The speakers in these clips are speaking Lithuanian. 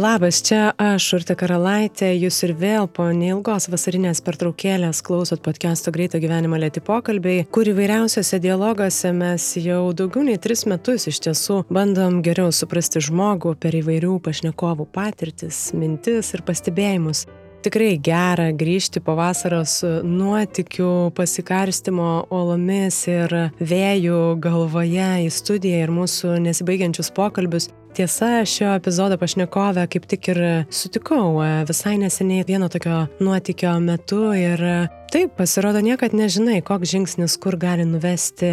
Labas, čia aš, Urte Karalaitė, jūs ir vėl po neilgos vasarinės pertraukėlės klausot podcast'o Greito gyvenimo lėti pokalbiai, kur įvairiausiose dialoguose mes jau daugiau nei tris metus iš tiesų bandom geriau suprasti žmogų per įvairių pašnekovų patirtis, mintis ir pastebėjimus. Tikrai gera grįžti po vasaros nuotikių, pasikarstimo olomis ir vėjų galvoje į studiją ir mūsų nesibaigiančius pokalbius. Tiesa, šio epizodo pašnekovę kaip tik ir sutikau e, visai neseniai vieno tokio nuotykio metu ir e, taip, pasirodo, niekad nežinai, koks žingsnis kur gali nuvesti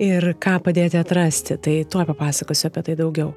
ir ką padėti atrasti. Tai tuo papasakosiu apie tai daugiau.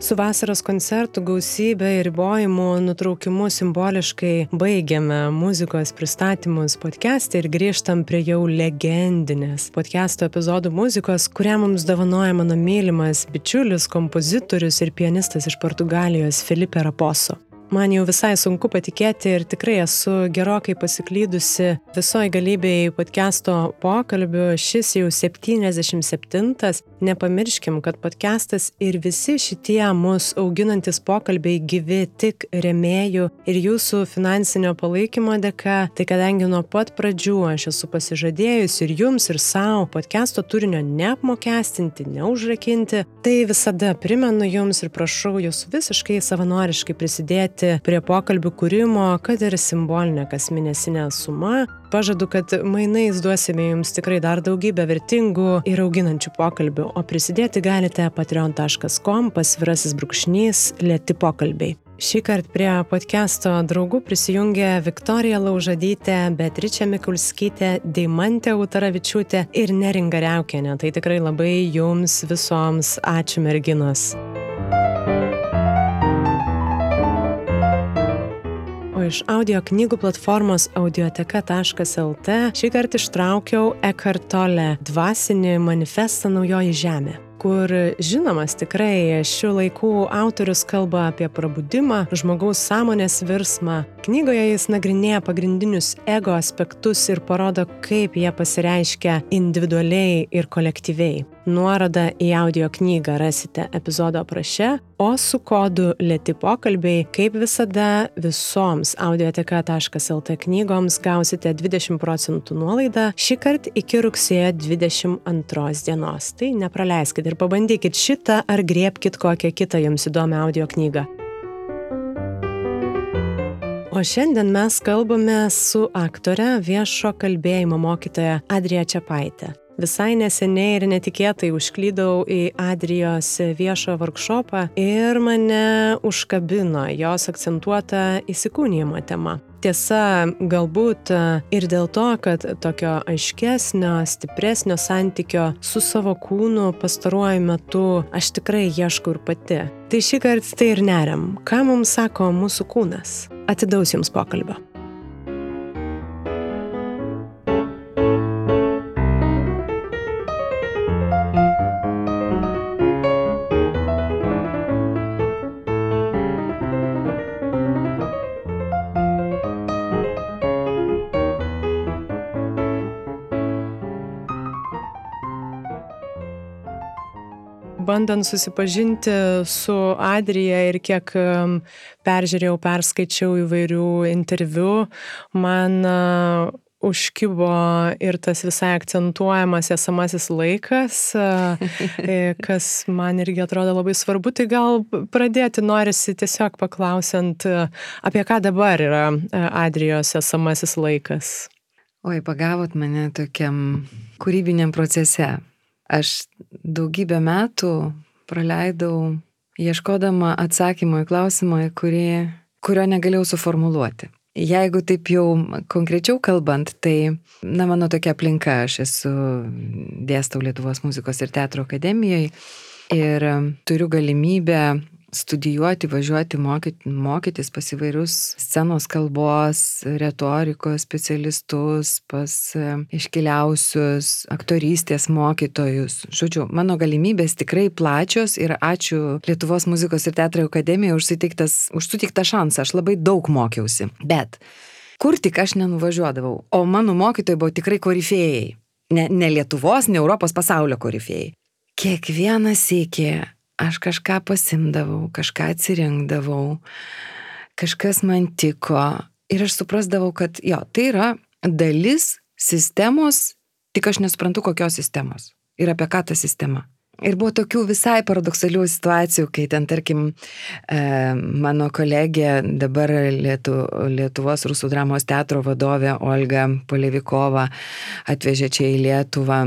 Su vasaros koncertų gausybė ir ribojimų nutraukimu simboliškai baigiame muzikos pristatymus podcast'e ir grįžtam prie jau legendinės podcast'o epizodų muzikos, kurią mums dovanoja mano mylimas bičiulis, kompozitorius ir pianistas iš Portugalijos Filipe Raposo. Man jau visai sunku patikėti ir tikrai esu gerokai pasiklydusi visoji galybėjai podcast'o pokalbių. Šis jau 77. Nepamirškim, kad podcast'as ir visi šitie mus auginantis pokalbiai gyvi tik remėjų ir jūsų finansinio palaikymo dėka. Tai kadangi nuo pat pradžių aš esu pasižadėjus ir jums, ir savo podcast'o turinio neapmokestinti, neužrakinti, tai visada primenu jums ir prašau jūs visiškai savanoriškai prisidėti prisidėti prie pokalbių kūrimo, kad ir simbolinė kasmėnesinė suma. Pažadu, kad mainais duosime jums tikrai dar daugybę vertingų ir auginančių pokalbių, o prisidėti galite patreon.com pasvirasis brūkšnys lėti pokalbiai. Šį kartą prie podcast'o draugų prisijungė Viktorija Laužadytė, Beatričia Mikulskytė, Deimantė Utaravičiūtė ir Neringa Reukienė. Tai tikrai labai jums visoms ačiū merginos. Iš audio knygų platformos audioteka.lt šį kartą ištraukiau Ekartolę dvasinį manifestą Naujoji Žemė kur žinomas tikrai šių laikų autorius kalba apie prabudimą, žmogaus sąmonės virsmą. Knygoje jis nagrinėja pagrindinius ego aspektus ir parodo, kaip jie pasireiškia individualiai ir kolektyviai. Nuorodą į audio knygą rasite epizodo apraše, o su kodu lėti pokalbiai, kaip visada, visoms audioteka.lt knygoms gausite 20 procentų nuolaidą šį kartą iki rugsėjo 22 dienos. Tai nepraleiskite ir pabandykit šitą ar griebkit kokią kitą jums įdomią audio knygą. O šiandien mes kalbame su aktore viešo kalbėjimo mokytoja Adrija Čiapaitė. Visai neseniai ir netikėtai užklydau į Adrijos viešą workshopą ir mane užkabino jos akcentuota įsikūnymo tema. Tiesa, galbūt ir dėl to, kad tokio aiškesnio, stipresnio santykio su savo kūnu pastaruoju metu aš tikrai ieškau ir pati. Tai šį kartą tai ir neriam. Ką mums sako mūsų kūnas? Atidaus jums pokalbio. Bandant susipažinti su Adrija ir kiek peržiūrėjau, perskaičiau įvairių interviu, man užkybo ir tas visai akcentuojamas esamasis laikas, e, kas man irgi atrodo labai svarbu, tai gal pradėti norisi tiesiog paklausiant, apie ką dabar yra Adrijos esamasis laikas. Oi, pagavot mane tokiam kūrybiniam procese. Aš daugybę metų praleidau ieškodama atsakymo į klausimą, kurį, kurio negalėjau suformuluoti. Jeigu taip jau konkrečiau kalbant, tai, na, mano tokia aplinka, aš esu dėstau Lietuvos muzikos ir teatro akademijoje ir turiu galimybę studijuoti, važiuoti, mokyti, mokytis pas įvairius scenos kalbos, retorikos specialistus, pas e, iškiliausius aktorystės mokytojus. Žodžiu, mano galimybės tikrai plačios ir ačiū Lietuvos muzikos ir teatro akademijai už sutiktą šansą. Aš labai daug mokiausi. Bet kur tik aš nenuvažiuodavau, o mano mokytojai buvo tikrai korifėjai. Ne, ne Lietuvos, ne Europos pasaulio korifėjai. Kiekvieną sėkį aš kažką pasimdavau, kažką atsirinkdavau, kažkas man tiko ir aš suprasdavau, kad jo, tai yra dalis sistemos, tik aš nesuprantu kokios sistemos ir apie ką ta sistema. Ir buvo tokių visai paradoksalių situacijų, kai ten, tarkim, e, mano kolegė, dabar Lietu, Lietuvos Rusų dramos teatro vadovė Olga Polevikova atvežė čia į Lietuvą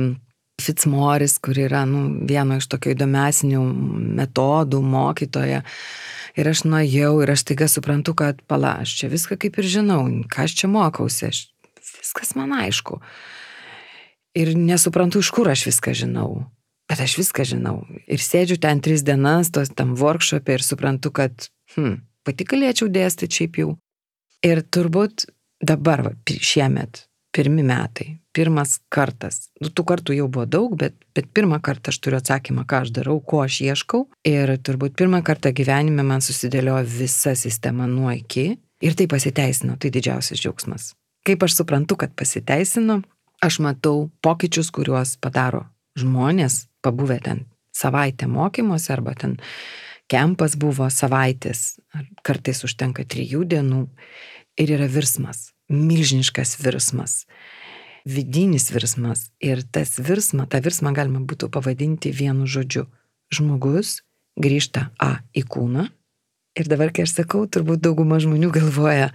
Fitzmoris, kur yra nu, vieno iš tokio įdomesnių metodų mokytoja. Ir aš nuėjau ir aš taiga suprantu, kad pala, aš čia viską kaip ir žinau, ką aš čia mokausi, aš, viskas man aišku. Ir nesuprantu, iš kur aš viską žinau. Bet aš viską žinau. Ir sėdžiu ten tris dienas, tos tam workshopė ir suprantu, kad, hm, pati galėčiau dėstyti šiaip jau. Ir turbūt dabar, šiemet, pirmi metai, pirmas kartas. Nu, tų kartų jau buvo daug, bet, bet pirmą kartą aš turiu atsakymą, ką aš darau, ko aš ieškau. Ir turbūt pirmą kartą gyvenime man susidėliojo visa sistema nuo iki. Ir tai pasiteisino, tai didžiausias džiaugsmas. Kaip aš suprantu, kad pasiteisino, aš matau pokyčius, kuriuos padaro žmonės pabuvę ten savaitę mokymuose arba ten kempas buvo savaitės, kartais užtenka trijų dienų ir yra virsmas, milžiniškas virsmas, vidinis virsmas ir tas virsmą, tą virsmą galima būtų pavadinti vienu žodžiu. Žmogus grįžta A į kūną ir dabar, kai aš sakau, turbūt dauguma žmonių galvoja,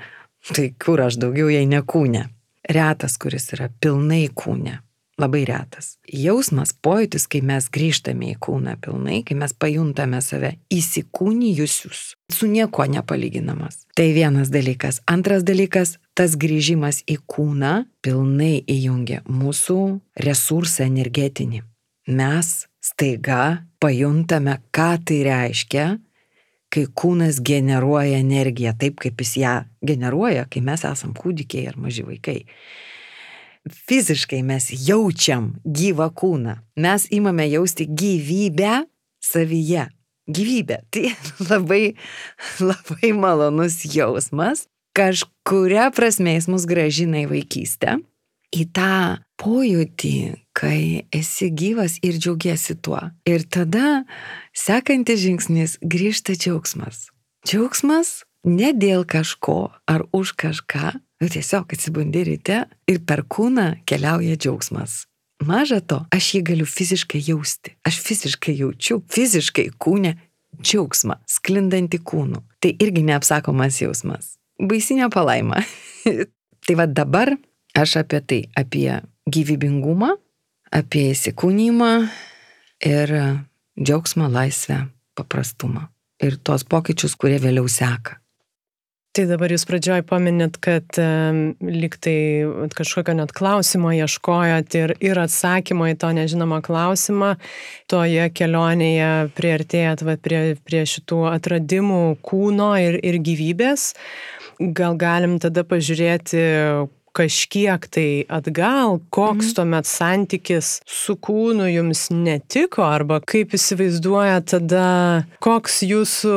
tai kur aš daugiau jei ne kūne. Retas, kuris yra pilnai kūne labai retas. Jausmas, pojūtis, kai mes grįžtame į kūną pilnai, kai mes pajuntame save įsikūnijusius, su nieko nepalyginamas. Tai vienas dalykas. Antras dalykas, tas grįžimas į kūną pilnai įjungia mūsų resursą energetinį. Mes staiga pajuntame, ką tai reiškia, kai kūnas generuoja energiją taip, kaip jis ją generuoja, kai mes esam kūdikiai ar maži vaikai fiziškai mes jaučiam gyvą kūną. Mes imame jausti gyvybę savyje. Gyvybė. Tai labai, labai malonus jausmas. Kažkuria prasme jis mus gražina į vaikystę. Į tą pojūtį, kai esi gyvas ir džiaugiesi tuo. Ir tada sekantis žingsnis grįžta džiaugsmas. Džiaugsmas ne dėl kažko ar už kažką, Nu, tiesiog atsibundi ryte ir per kūną keliauja džiaugsmas. Maža to, aš jį galiu fiziškai jausti. Aš fiziškai jaučiu, fiziškai kūne džiaugsmą, sklindantį kūnų. Tai irgi neapsakomas jausmas. Baisinė palaima. tai va dabar aš apie tai, apie gyvybingumą, apie įsikūnymą ir džiaugsmą, laisvę, paprastumą. Ir tos pokyčius, kurie vėliau seka. Tai dabar jūs pradžioj paminėt, kad um, liktai kažkokio net klausimo ieškojot ir, ir atsakymo į to nežinomą klausimą, toje kelionėje prieartėjat va, prie, prie šitų atradimų kūno ir, ir gyvybės. Gal galim tada pažiūrėti, kažkiek tai atgal, koks mhm. tuomet santykis su kūnu jums netiko, arba kaip įsivaizduoja tada, koks jūsų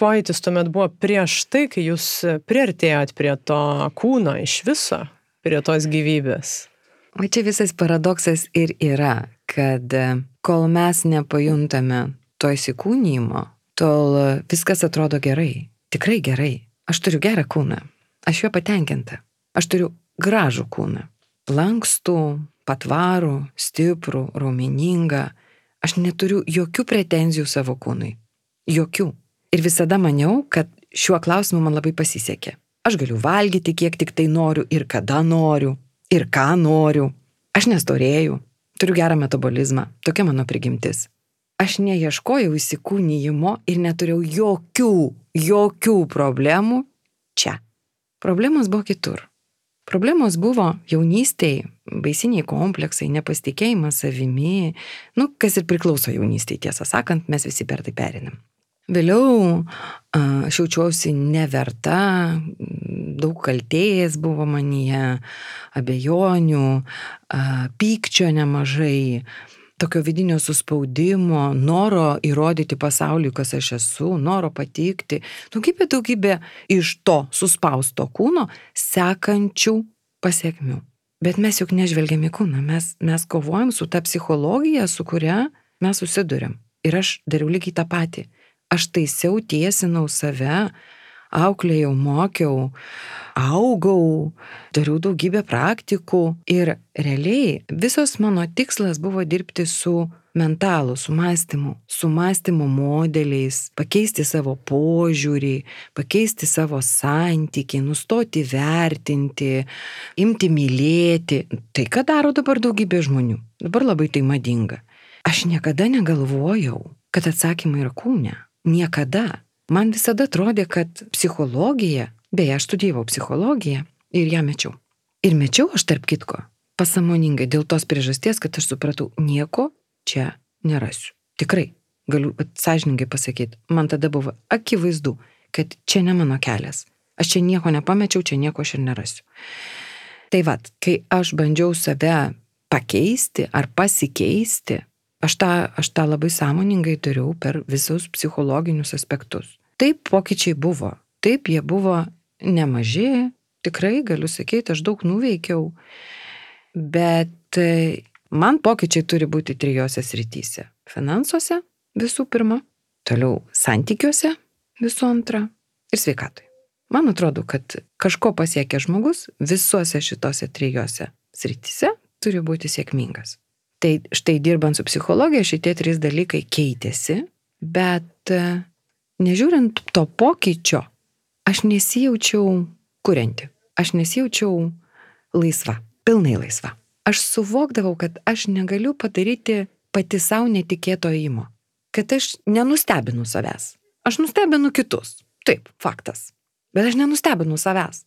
pojūtis tuomet buvo prieš tai, kai jūs priartėjot prie to kūno iš viso, prie tos gyvybės. O čia visas paradoksas ir yra, kad kol mes nepajuntame to įsikūnymo, tol viskas atrodo gerai, tikrai gerai. Aš turiu gerą kūną, aš juo patenkinta. Aš turiu gražų kūną. Lankstų, patvarų, stiprų, raumeningą. Aš neturiu jokių pretenzijų savo kūnui. Jokių. Ir visada maniau, kad šiuo klausimu man labai pasisekė. Aš galiu valgyti, kiek tik tai noriu ir kada noriu. Ir ką noriu. Aš nestorėjau. Turiu gerą metabolizmą. Tokia mano prigimtis. Aš neieškojau įsikūnyjimo ir neturėjau jokių, jokių problemų čia. Problemos buvo kitur. Problemos buvo jaunystėje, baisiniai kompleksai, nepasitikėjimas savimi, nu, kas ir priklauso jaunystėje, tiesą sakant, mes visi per tai perinam. Vėliau aš jaučiausi neverta, daug kaltėjas buvo manyje, abejonių, pykčio nemažai, tokio vidinio suspaudimo, noro įrodyti pasauliu, kas aš esu, noro patikti, daugybė, daugybė iš to suspausto kūno sekančių pasiekmių. Bet mes juk nežvelgiam į kūną, mes, mes kovojam su ta psichologija, su kuria mes susidurėm. Ir aš dariau lygiai tą patį. Aš taisiau, tiesinau save, auklėjau, mokiau, augau, dariau daugybę praktikų ir realiai visos mano tikslas buvo dirbti su mentalu, su mąstymu, su mąstymo modeliais, pakeisti savo požiūrį, pakeisti savo santykį, nustoti vertinti, imti mylėti. Tai ką daro dabar daugybė žmonių. Dabar labai tai madinga. Aš niekada negalvojau, kad atsakymai yra kūne. Niekada. Man visada atrodė, kad psichologija, beje, aš studijavau psichologiją ir ją mečiau. Ir mečiau aš tarp kitko, pasamoningai, dėl tos priežasties, kad aš supratau, nieko čia nerasiu. Tikrai, galiu sąžininkai pasakyti, man tada buvo akivaizdu, kad čia ne mano kelias. Aš čia nieko nepamečiau, čia nieko aš ir nerasiu. Tai vad, kai aš bandžiau save pakeisti ar pasikeisti, Aš tą, aš tą labai sąmoningai dariau per visus psichologinius aspektus. Taip pokyčiai buvo. Taip jie buvo nemaži, tikrai galiu sakyti, aš daug nuveikiau, bet e, man pokyčiai turi būti trijose srityse. Finansuose visų pirma, toliau santykiuose visų antra ir sveikatoje. Man atrodo, kad kažko pasiekė žmogus visuose šitose trijose srityse turi būti sėkmingas. Tai štai dirbant su psichologija šitie trys dalykai keitėsi, bet e, nežiūrint to pokyčio, aš nesijaučiau kurianti, aš nesijaučiau laisva, pilnai laisva. Aš suvokdavau, kad aš negaliu padaryti pati savo netikėto įimo, kad aš nenustebinu savęs. Aš nustebinu kitus. Taip, faktas. Bet aš nenustebinu savęs.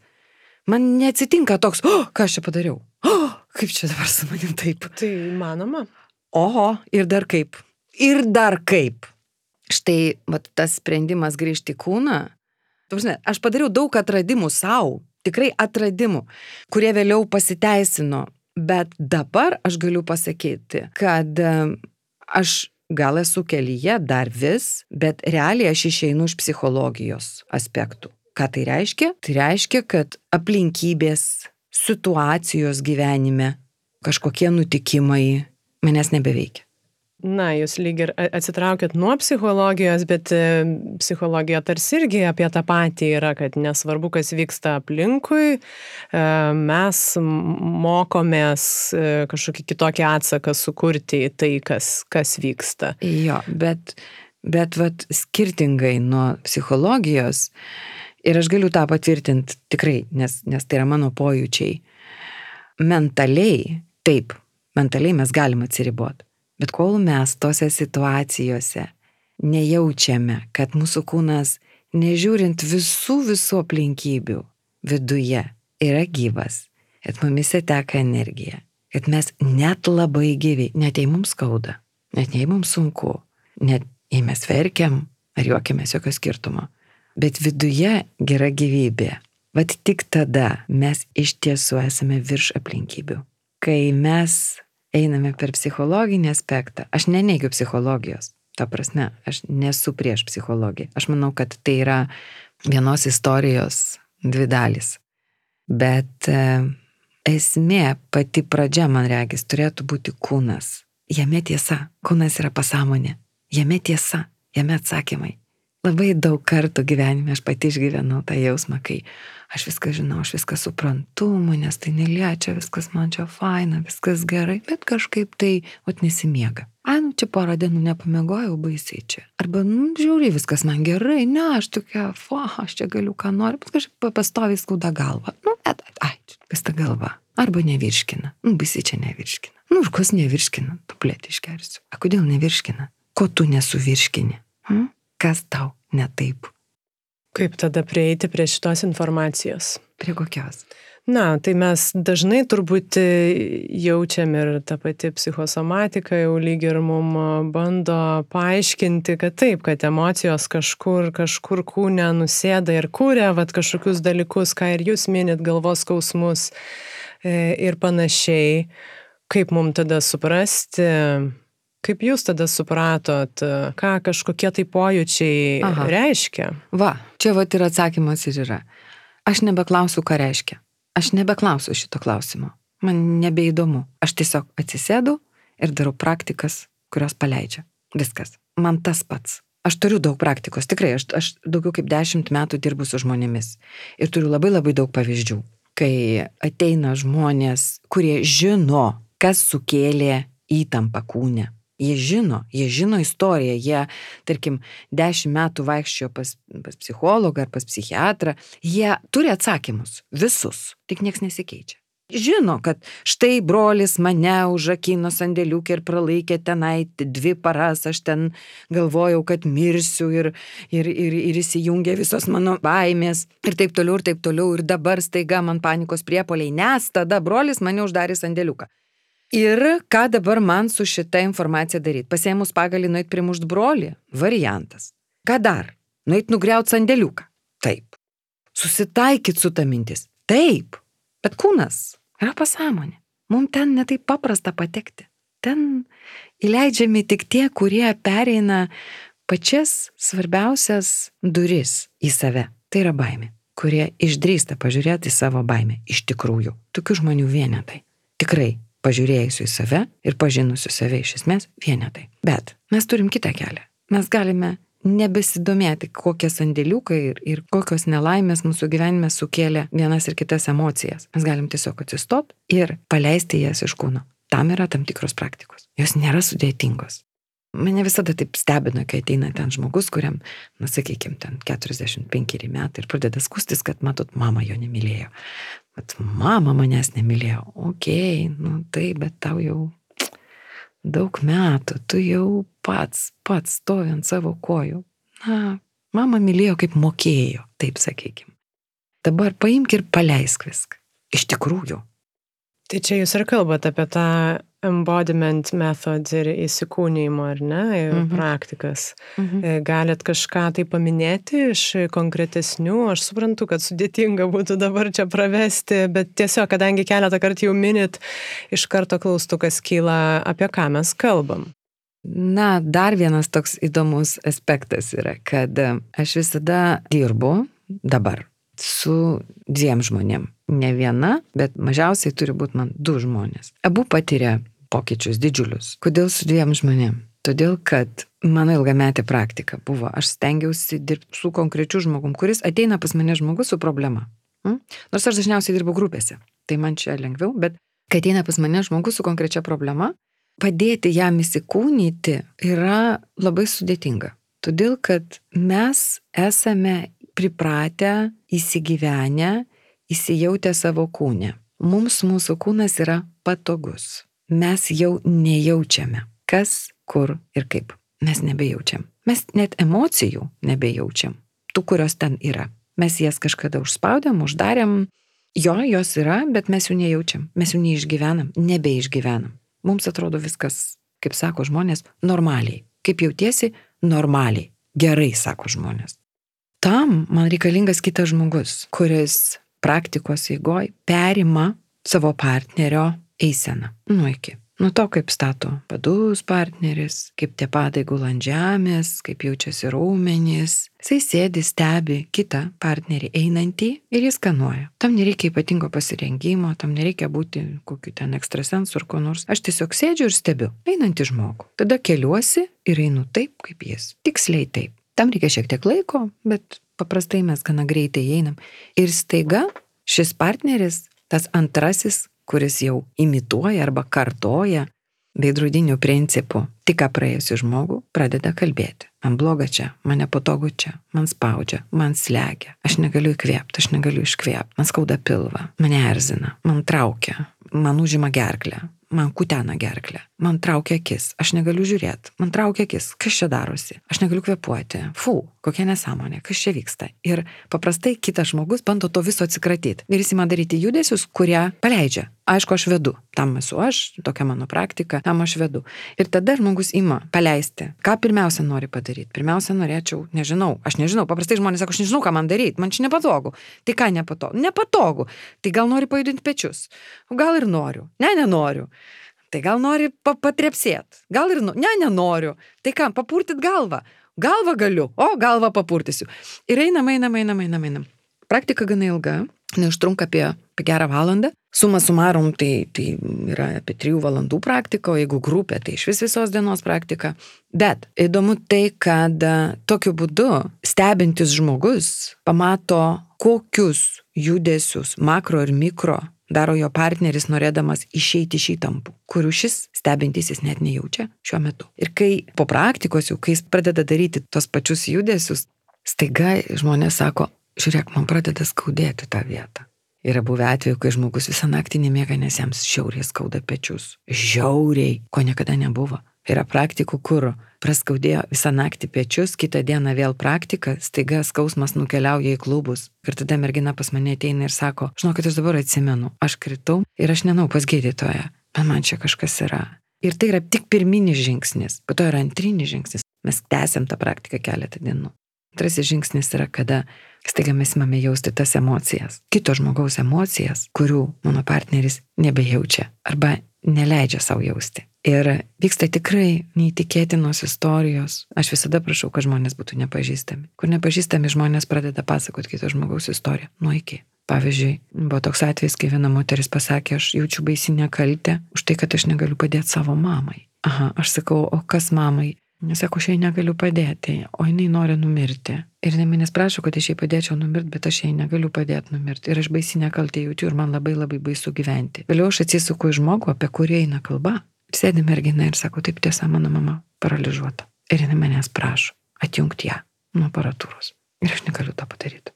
Man neatsitinka toks, o, oh, ką aš čia padariau. O, oh, Kaip čia dabar su manim taip? Tai manoma. Oho, ir dar kaip. Ir dar kaip. Štai vat, tas sprendimas grįžti į kūną. Tužne, aš padariau daug atradimų savo, tikrai atradimų, kurie vėliau pasiteisino. Bet dabar aš galiu pasakyti, kad aš gal esu kelyje dar vis, bet realiai aš išeinu iš psichologijos aspektų. Ką tai reiškia? Tai reiškia, kad aplinkybės situacijos gyvenime, kažkokie nutikimai manęs nebeveikia. Na, jūs lyg ir atsitraukėt nuo psichologijos, bet e, psichologija tarsi irgi apie tą patį yra, kad nesvarbu, kas vyksta aplinkui, e, mes mokomės e, kažkokį kitokį atsaką sukurti į tai, kas, kas vyksta. Jo, bet, bet vat, skirtingai nuo psichologijos, Ir aš galiu tą patvirtinti tikrai, nes, nes tai yra mano pojūčiai. Mentaliai, taip, mentaliai mes galim atsiriboti. Bet kol mes tose situacijose nejaučiame, kad mūsų kūnas, nežiūrint visų visų aplinkybių, viduje yra gyvas, kad mumise teka energija, kad mes net labai gyvi, net jei mums skauda, net jei mums sunku, net jei mes verkiam ar juokiamės jokio skirtumo, bet viduje gera gyvybė. Vat tik tada mes iš tiesų esame virš aplinkybių. Kai mes einame per psichologinį aspektą, aš neneigiu psichologijos, ta prasme, aš nesu prieš psichologiją. Aš manau, kad tai yra vienos istorijos dvi dalys. Bet e, esmė, pati pradžia, man regis, turėtų būti kūnas. Jame tiesa, kūnas yra pasąmonė, jame tiesa, jame atsakymai. Labai daug kartų gyvenime aš pati išgyvenau tą jausmą, kai aš viską žinau, aš viską suprantu, manęs tai neliečia, viskas man čia faina, viskas gerai, bet kažkaip tai, o nesimiega. Ai, nu čia porą dienų nepamiegojau baisiai čia. Arba, nu, žiūri, viskas man gerai, ne, aš tokia, fa, aš čia galiu ką noriu, bet kažkaip pastoviai skauda galva. Nu, et, ai, kas ta galva. Arba nevirškina. Nu, baisiai čia nevirškina. Nu, ir kas nevirškina, tuplėti išgersiu. A kodėl nevirškina? Ko tu nesuvirškini? Hm? Kas tau ne taip. Kaip tada prieiti prie šitos informacijos? Prie kokios? Na, tai mes dažnai turbūt jaučiam ir ta pati psichosomatika jau lyg ir mum bando paaiškinti, kad taip, kad emocijos kažkur, kažkur kūne nusėda ir kūrė, vad kažkokius dalykus, ką ir jūs minit, galvos skausmus e, ir panašiai. Kaip mum tada suprasti, Kaip jūs tada supratot, ką kažkokie tai pojūčiai Aha. reiškia? Va, čia va ir atsakymas ir yra. Aš nebeklausiu, ką reiškia. Aš nebeklausiu šito klausimo. man nebeįdomu. Aš tiesiog atsisėdu ir darau praktikas, kurios paleidžia. Viskas. Man tas pats. Aš turiu daug praktikos, tikrai, aš, aš daugiau kaip dešimt metų dirbu su žmonėmis ir turiu labai labai daug pavyzdžių, kai ateina žmonės, kurie žino, kas sukėlė įtampą kūne. Jie žino, jie žino istoriją, jie, tarkim, dešimt metų vaikščiojo pas, pas psichologą ar pas psichiatrą, jie turi atsakymus, visus, tik niekas nesikeičia. Žino, kad štai brolis mane užakino sandėliukį ir pralaikė tenai dvi paras, aš ten galvojau, kad mirsiu ir, ir, ir, ir įsijungė visos mano baimės ir taip toliau, ir taip toliau, ir dabar staiga man panikos priepoliai, nes tada brolis mane uždarė sandėliuką. Ir ką dabar man su šita informacija daryti? Pasėmus pagalį nueit primušt brolį? Variantas. Ką dar? Nueit nugriaut sandėliuką? Taip. Susitaikyt su ta mintis? Taip. Bet kūnas yra pasąmonė. Mums ten netaip paprasta patekti. Ten įleidžiami tik tie, kurie pereina pačias svarbiausias duris į save. Tai yra baimė. Kurie išdrįsta pažiūrėti į savo baimę. Iš tikrųjų. Tokių žmonių vienetai. Tikrai pažiūrėjusių į save ir pažinusių save iš esmės vienetai. Bet mes turim kitą kelią. Mes galime nebesidomėti, kokie sandėliukai ir, ir kokios nelaimės mūsų gyvenime sukėlė vienas ir kitas emocijas. Mes galim tiesiog atsistot ir paleisti jas iš kūno. Tam yra tam tikros praktikos. Jos nėra sudėtingos. Mane visada taip stebina, kai ateina ten žmogus, kuriam, na sakykime, ten 45 metai ir pradeda skustis, kad, matot, mama jo nemylėjo. Bet mama manęs nemylėjo. Ok, nu tai, bet tau jau daug metų, tu jau pats, pats stovi ant savo kojų. Na, mama mylėjo kaip mokėjo, taip sakykime. Dabar paimk ir paleisk viską. Iš tikrųjų. Tai čia jūs ir kalbate apie tą embodiment methods ir įsikūnymo, ar ne, mhm. praktikas. Mhm. E, galit kažką tai paminėti iš konkretesnių, aš suprantu, kad sudėtinga būtų dabar čia pravesti, bet tiesiog, kadangi keletą kartų jau minit, iš karto klaustukas kyla, apie ką mes kalbam. Na, dar vienas toks įdomus aspektas yra, kad aš visada dirbu dabar su dviem žmonėm. Ne viena, bet mažiausiai turi būti man du žmonės. Abu patiria pokyčius didžiulius. Kodėl su dviem žmonėm? Todėl, kad mano ilgametė praktika buvo, aš stengiausi dirbti su konkrečiu žmogum, kuris ateina pas mane žmogus su problema. Hmm? Nors aš dažniausiai dirbu grupėse, tai man čia lengviau, bet kai ateina pas mane žmogus su konkrečia problema, padėti jam įsikūnyti yra labai sudėtinga. Todėl, kad mes esame pripratę, įsigyvenę, įsijautę savo kūnę. Mums mūsų kūnas yra patogus. Mes jau nejaučiame, kas, kur ir kaip. Mes nebejaučiam. Mes net emocijų nebejaučiam. Tų, kurios ten yra. Mes jas kažkada užspaudėm, uždarėm. Jo, jos yra, bet mes jų nejaučiam. Mes jų neišgyvenam, nebeišgyvenam. Mums atrodo viskas, kaip sako žmonės, normaliai. Kaip jautiesi, normaliai. Gerai, sako žmonės. Tam man reikalingas kitas žmogus, kuris praktikos eigoj perima savo partnerio eiseną. Nu iki. Nuo to, kaip stato padus partneris, kaip tie padai gula ant žemės, kaip jaučiasi raumenys. Jisai sėdi, stebi kitą partnerį einantį ir jis skanuoja. Tam nereikia ypatingo pasirengimo, tam nereikia būti kokiu ten ekstrasensu ar ko nors. Aš tiesiog sėdžiu ir stebiu einantį žmogų. Tada keliuosi ir einu taip, kaip jis. Tiksliai taip. Tam reikia šiek tiek laiko, bet paprastai mes gana greitai einam. Ir staiga šis partneris, tas antrasis, kuris jau imituoja arba kartoja veidrodinių principų, tik ką praėjusi žmogų, pradeda kalbėti. Man bloga čia, man nepatogu čia, man spaudžia, man slegia, aš negaliu įkvėpti, aš negaliu iškvėpti, man skauda pilvą, mane erzina, man traukia, man užima gerklę, man kutena gerklę, man traukia akis, aš negaliu žiūrėti, man traukia akis, kas čia darosi, aš negaliu kvepuoti, fu, kokia nesąmonė, kas čia vyksta. Ir paprastai kitas žmogus bando to viso atsikratyti. Ir jis įma daryti judesius, kurie paleidžia. Aišku, aš vedu, tam esu aš, tokia mano praktika, tam aš vedu. Ir tada žmogus ima paleisti. Ką pirmiausia nori padaryti? Pirmiausia, norėčiau, nežinau, aš nežinau, paprastai žmonės sako, aš nežinau, ką man daryti, man čia nepatogu. Tai ką nepatogu? Nepatogu. Tai gal nori pajudinti pečius? Gal ir noriu. Ne, nenoriu. Tai gal nori pa patrepsėt? Gal ir, nu, ne, nenoriu. Tai ką, papurtit galvą? Galvą galiu, o galvą papurtysiu. Ir einam, einam, einam, einam, einam. Praktika gana ilga, neužtrunka apie, apie gerą valandą. Suma sumarum tai, tai yra apie trijų valandų praktika, o jeigu grupė, tai iš vis visos dienos praktika. Bet įdomu tai, kad e, tokiu būdu stebintis žmogus pamato, kokius judesius makro ir mikro daro jo partneris norėdamas išeiti iš įtampų, kurių šis stebintysis net nejaučia šiuo metu. Ir kai po praktikos jau, kai jis pradeda daryti tos pačius judesius, staiga žmonės sako, žiūrėk, man pradeda skaudėti tą vietą. Yra buvę atveju, kai žmogus visą naktį nemiega, nes jam žiauriai skauda pečius. Žiauriai, ko niekada nebuvo. Yra praktikų, kur praskaudėjo visą naktį pečius, kitą dieną vėl praktika, staiga skausmas nukeliauja į klubus. Ir tada mergina pas mane ateina ir sako, žinokit, aš dabar atsimenu, aš kritau ir aš nenau pas gydytoją, bet man čia kažkas yra. Ir tai yra tik pirminis žingsnis, po to yra antrinis žingsnis. Mes tęsiam tą praktiką keletą dienų. Antrasis žingsnis yra, kada staiga mes imame jausti tas emocijas, kito žmogaus emocijas, kurių mano partneris nebejaučia arba neleidžia savo jausti. Ir vyksta tikrai neįtikėtinos istorijos. Aš visada prašau, kad žmonės būtų nepažįstami. Kur nepažįstami žmonės pradeda pasakoti kito žmogaus istoriją. Nuo iki. Pavyzdžiui, buvo toks atvejis, kai viena moteris pasakė, aš jaučiu baisinę kaltę už tai, kad aš negaliu padėti savo mamai. Aha, aš sakau, o kas mamai? Sako, aš jai negaliu padėti, o jinai nori numirti. Ir jinai manęs prašo, kad aš jai padėčiau numirti, bet aš jai negaliu padėti numirti. Ir aš baisi nekaltė jaučiu ir man labai labai baisu gyventi. Vėliau aš atsisuku į žmogų, apie kurį eina kalba. Sėdi mergina ir sako, taip tiesa, mano mama paralyžiuota. Ir jinai manęs prašo atjungti ją nuo aparatūros. Ir aš negaliu to padaryti.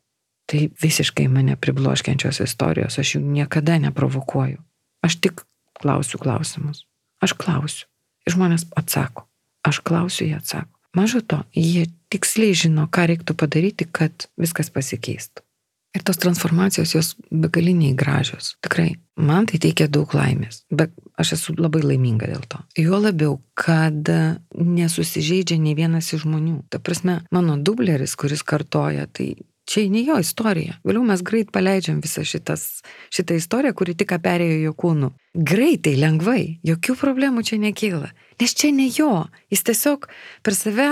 Tai visiškai mane pribloškiančios istorijos, aš jų niekada neprovokuoju. Aš tik klausiu klausimus. Aš klausiu. Ir žmonės atsako. Aš klausiu, jie atsako. Maža to, jie tiksliai žino, ką reiktų padaryti, kad viskas pasikeistų. Ir tos transformacijos jos begaliniai gražios. Tikrai, man tai teikia daug laimės, bet aš esu labai laiminga dėl to. Jo labiau, kad nesusižeidžia ne vienas iš žmonių. Ta prasme, mano dubleris, kuris kartoja, tai čia ne jo istorija. Vėliau mes greit paleidžiam visą šitas, šitą istoriją, kuri tik perėjo jo kūnu. Greitai, lengvai, jokių problemų čia nekyla. Nes čia ne jo, jis tiesiog per save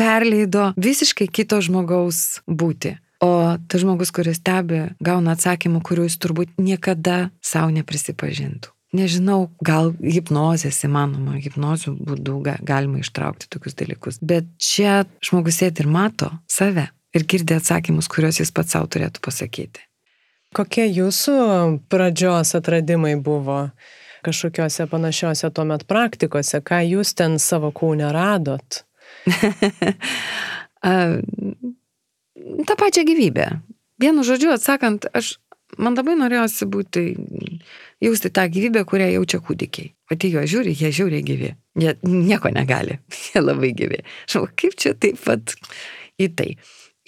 perleido visiškai kito žmogaus būti. O tas žmogus, kuris stebi, gauna atsakymų, kurių jis turbūt niekada savo neprisipažintų. Nežinau, gal hipnozės įmanoma, hipnozių būdų galima ištraukti tokius dalykus. Bet čia žmogus sėdi ir mato save ir girdi atsakymus, kuriuos jis pats savo turėtų pasakyti. Kokie jūsų pradžios atradimai buvo? kažkokiose panašiose tuomet praktikose, ką jūs ten savo kūnę radot? Ta pačia gyvybė. Vienu žodžiu atsakant, aš, man labai norėjosi būti, jausti tą gyvybę, kurią jaučia kūdikiai. O tai juos žiūri, jie žiūri gyvi. Jie nieko negali, jie labai gyvi. Žinau, kaip čia taip pat į tai.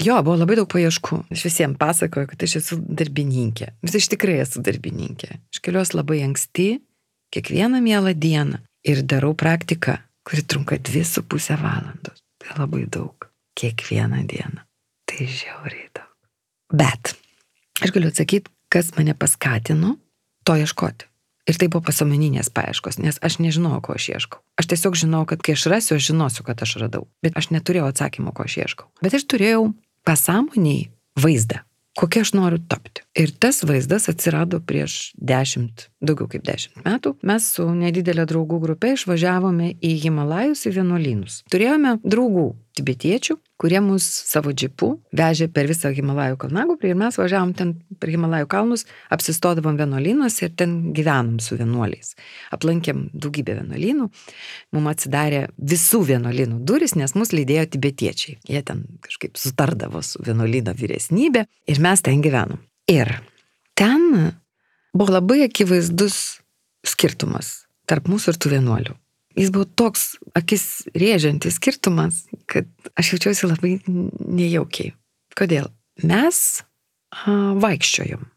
Jo, buvo labai daug paieškų. Aš visiems pasakoju, kad aš esu darbininkė. Vis aš tikrai esu darbininkė. Aš keliuosi labai anksti, kiekvieną mielą dieną ir darau praktiką, kuri trunka dvi su pusę valandos. Tai labai daug. Kiekvieną dieną. Tai žiauriai daug. Bet aš galiu atsakyti, kas mane paskatino to ieškoti. Ir tai buvo pasąmoninės paieškos, nes aš nežinojau, ko aš ieškau. Aš tiesiog žinau, kad kai aš rasiu, aš žinosiu, kad aš radau. Bet aš neturėjau atsakymo, ko aš ieškau. Bet aš turėjau pasąmoniai vaizdą, kokia aš noriu tapti. Ir tas vaizdas atsirado prieš dešimt, daugiau kaip dešimt metų. Mes su nedidelė draugų grupė išvažiavome į Himalajus į vienuolynus. Turėjome draugų tibetiečių, kurie mus savo džipu vežė per visą Himalajų kalnaguprį ir mes važiavom ten per Himalajų kalnus, apsistodavom vienuolynuose ir ten gyvenom su vienuoliais. Aplankėm daugybę vienuolynų, mums atsidarė visų vienuolynų duris, nes mus lydėjo tibetiečiai. Jie ten kažkaip sutardavo su vienuolyno vyresnybė ir mes ten gyvenom. Ir ten buvo labai akivaizdus skirtumas tarp mūsų ir tų vienuolių. Jis buvo toks akis rėžiantis skirtumas, kad aš jaučiausi labai nejaukiai. Kodėl? Mes a, vaikščiojom,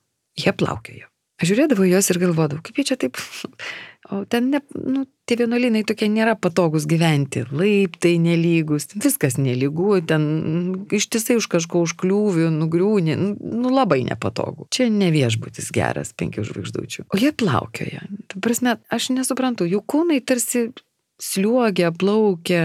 jie plaukiojo. Aš žiūrėdavau juos ir galvodavau, kaip jie čia taip O ten, ne, nu, tie vienuolynai tokie nėra patogus gyventi, laiptai nelygus, viskas nelygų, ten ištisai už kažko užkliūvių, nugriūni, nu labai nepatogu. Čia ne viešbutis geras, penkių žvaigždučių. O jie plaukioja. Tu prasme, aš nesuprantu, jų kūnai tarsi sliuogia, plaukia,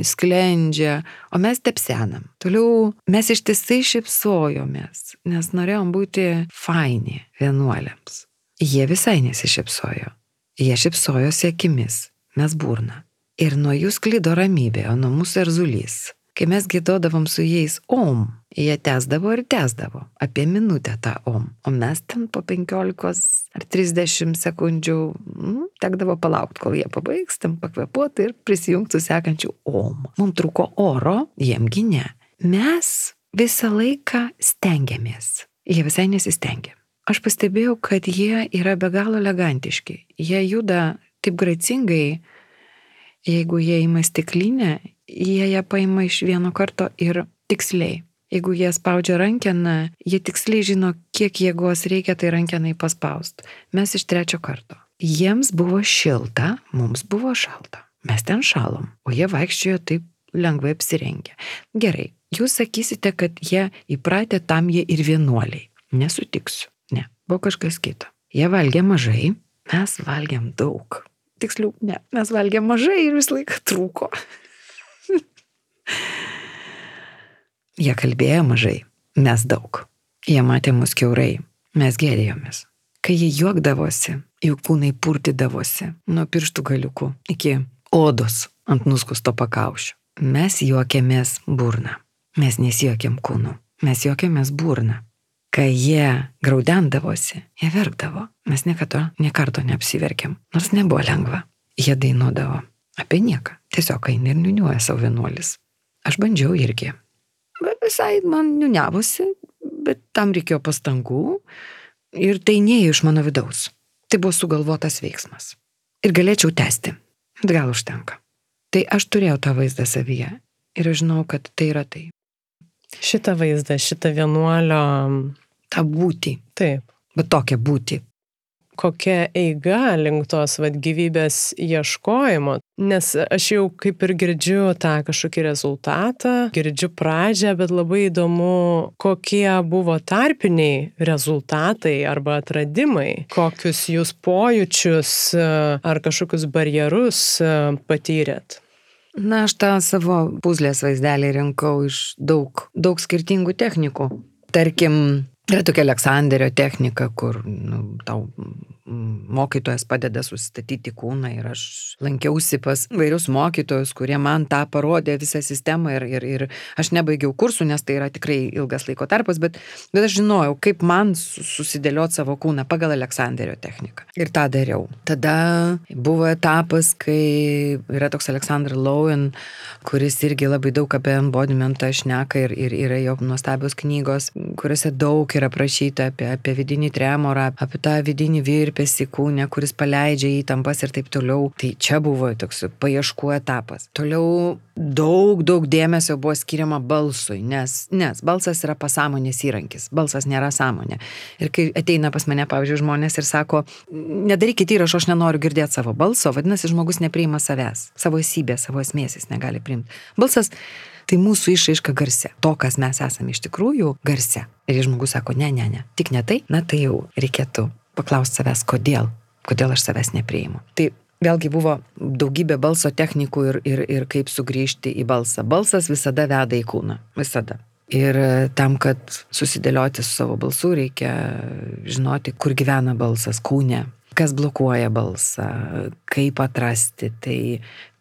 sklendžia, o mes tepsenam. Toliau mes ištisai šipsojomės, nes norėjom būti faini vienuoliams. Jie visai nesišypsojo. Jie šypsojosi akimis, mes burna. Ir nuo jų sklido ramybė, o nuo mūsų erzulys. Kai mes gėdodavom su jais om, jie tęsdavo ir tęsdavo apie minutę tą om, o mes ten po 15 ar 30 sekundžių nu, tekdavo palaukti, kol jie pabaigs, tam pakvepuoti ir prisijungti su sekančiu om. Mums trūko oro, jiemgi ne. Mes visą laiką stengiamės. Jie visai nesistengia. Aš pastebėjau, kad jie yra be galo elegantiški. Jie juda taip gracingai, jeigu jie ima stiklinę, jie ją paima iš vieno karto ir tiksliai. Jeigu jie spaudžia rankeną, jie tiksliai žino, kiek jėgos reikia tai rankenai paspaust. Mes iš trečio karto. Jiems buvo šilta, mums buvo šalta. Mes ten šalom, o jie vaikščiojo taip lengvai apsirengę. Gerai, jūs sakysite, kad jie įpratę tam jie ir vienuoliai. Nesutiksiu. Ne, buvo kažkas kito. Jie valgė mažai, mes valgėm daug. Tiksliau, ne, mes valgėm mažai ir vis laiką trūko. Jie kalbėjo mažai, mes daug. Jie matė mus keurai, mes gėdėjomės. Kai jie juokdavosi, jų kūnai purtydavosi nuo pirštų galiukų iki odos ant nuskusto pakaušio. Mes juokėmės burną. Mes nesijuokėm kūnų, mes juokėmės burną. Kai jie graudendavosi, jie verkdavo. Mes niekada, niekarto neapsiverkėm, nors nebuvo lengva. Jie dainuodavo apie nieką. Tiesiog eina ir niuniuoja savo vienuolis. Aš bandžiau irgi. Visai man niuniavosi, bet tam reikėjo pastangų ir tai neėjo iš mano vidaus. Tai buvo sugalvotas veiksmas. Ir galėčiau tęsti, bet gal užtenka. Tai aš turėjau tą vaizdą savyje ir aš žinau, kad tai yra tai. Šitą vaizdą, šitą vienuolio. Ta būti. Taip. Bet tokia būti kokia eiga link tos vat, gyvybės ieškojimo, nes aš jau kaip ir girdžiu tą kažkokį rezultatą, girdžiu pradžią, bet labai įdomu, kokie buvo tarpiniai rezultatai arba atradimai, kokius jūs pojūčius ar kažkokius barjerus patyrėt. Na, aš tą savo puzlės vaizdelį rinkau iš daug, daug skirtingų technikų. Tarkim, Yra tokia Aleksandrio technika, kur nu, tau mokytojas padeda susistatyti kūną ir aš lankiausi pas vairius mokytojus, kurie man tą parodė visą sistemą ir, ir, ir aš nebaigiau kursų, nes tai yra tikrai ilgas laiko tarpas, bet, bet aš žinojau, kaip man susidėlioti savo kūną pagal Aleksandrio techniką. Ir tą dariau. Tada buvo etapas, kai yra toks Aleksandr Lowen, kuris irgi labai daug apie embodimentą šneka ir, ir yra jo nuostabios knygos, kuriuose daug yra aprašyta apie, apie vidinį tremorą, apie tą vidinį virpį virpesi kūne, kuris paleidžia įtampas ir taip toliau. Tai čia buvo toks paieškų etapas. Toliau daug, daug dėmesio buvo skiriama balsui, nes, nes balsas yra pasąmonės įrankis, balsas nėra sąmonė. Ir kai ateina pas mane, pavyzdžiui, žmonės ir sako, nedarykit įrašo, aš nenoriu girdėti savo balso, vadinasi, žmogus nepriima savęs, savo esybės, savo esmės jis negali priimti. Balsas tai mūsų išraiška garse. To, kas mes esame iš tikrųjų garse. Ir žmogus sako, ne, ne, ne, tik ne tai, na tai jau reikėtų paklausti savęs, kodėl, kodėl aš savęs nepriimu. Tai vėlgi buvo daugybė balso technikų ir, ir, ir kaip sugrįžti į balsą. Balsas visada veda į kūną. Visada. Ir tam, kad susidėlioti su savo balsu, reikia žinoti, kur gyvena balsas kūne, kas blokuoja balsą, kaip atrasti. Tai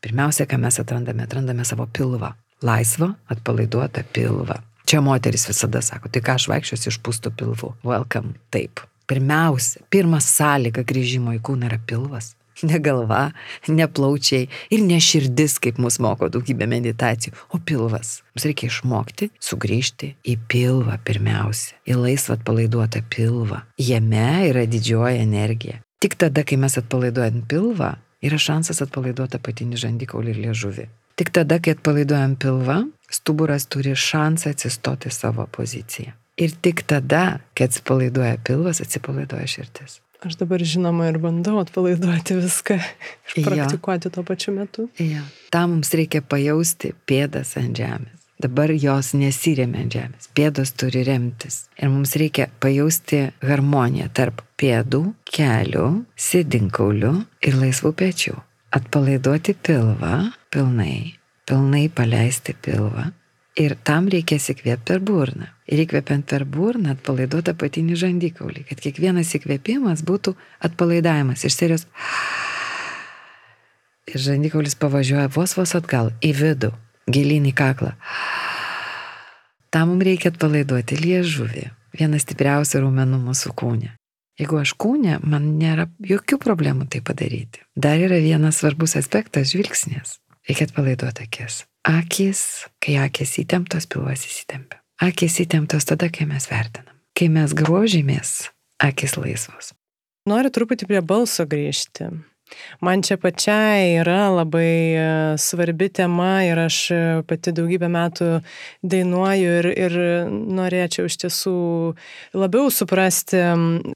pirmiausia, ką mes atrandame, atrandame savo pilvą. Laisvą, atpalaiduotą pilvą. Čia moteris visada sako, tai ką aš vaikščiosiu išpūstų pilvų. Welcome. Taip. Pirmiausia, pirma sąlyga grįžimo į kūną yra pilvas. Ne galva, ne plaučiai ir ne širdis, kaip mus moko daugybė meditacijų, o pilvas. Mums reikia išmokti sugrįžti į pilvą pirmiausia, į laisvą atpalaiduotą pilvą. Jame yra didžioji energija. Tik tada, kai mes atpalaiduojam pilvą, yra šansas atpalaiduoti apatinį žandikaulį ir liežuvį. Tik tada, kai atpalaiduojam pilvą, stuburas turi šansą atsistoti savo poziciją. Ir tik tada, kai atsipalaiduoja pilvas, atsipalaiduoja širdis. Aš dabar žinoma ir bandau atpalaiduoti viską ir praktikuoti ja. tuo pačiu metu. Ja. Tam mums reikia pajausti pėdas ant žemės. Dabar jos nesiremia ant žemės. Pėdos turi remtis. Ir mums reikia pajausti harmoniją tarp pėdų, kelių, sėdinkaulių ir laisvų pečių. Atpalaiduoti pilvą pilnai, pilnai paleisti pilvą Ir tam reikės įkvėpti per burną. Ir įkvepiant per burną atpalaiduoti apatinį žandikaulį, kad kiekvienas įkvėpimas būtų atpalaidavimas iš serijos. Ir žandikaulis pavažiuoja vos vos atgal į vidų, gilin į kaklą. Tam mums reikia atpalaiduoti liežuvį, vieną stipriausių raumenų mūsų kūne. Jeigu aš kūne, man nėra jokių problemų tai padaryti. Dar yra vienas svarbus aspektas - žvilgsnis. Reikia atpalaiduoti akis. Akis, kai akis įtemptos, pilvas įsitempia. Akis įtemptos tada, kai mes vertinam. Kai mes grožimės, akis laisvos. Noriu truputį prie balso grįžti. Man čia pačiai yra labai e, svarbi tema ir aš e, pati daugybę metų dainuoju ir, ir norėčiau iš tiesų labiau suprasti,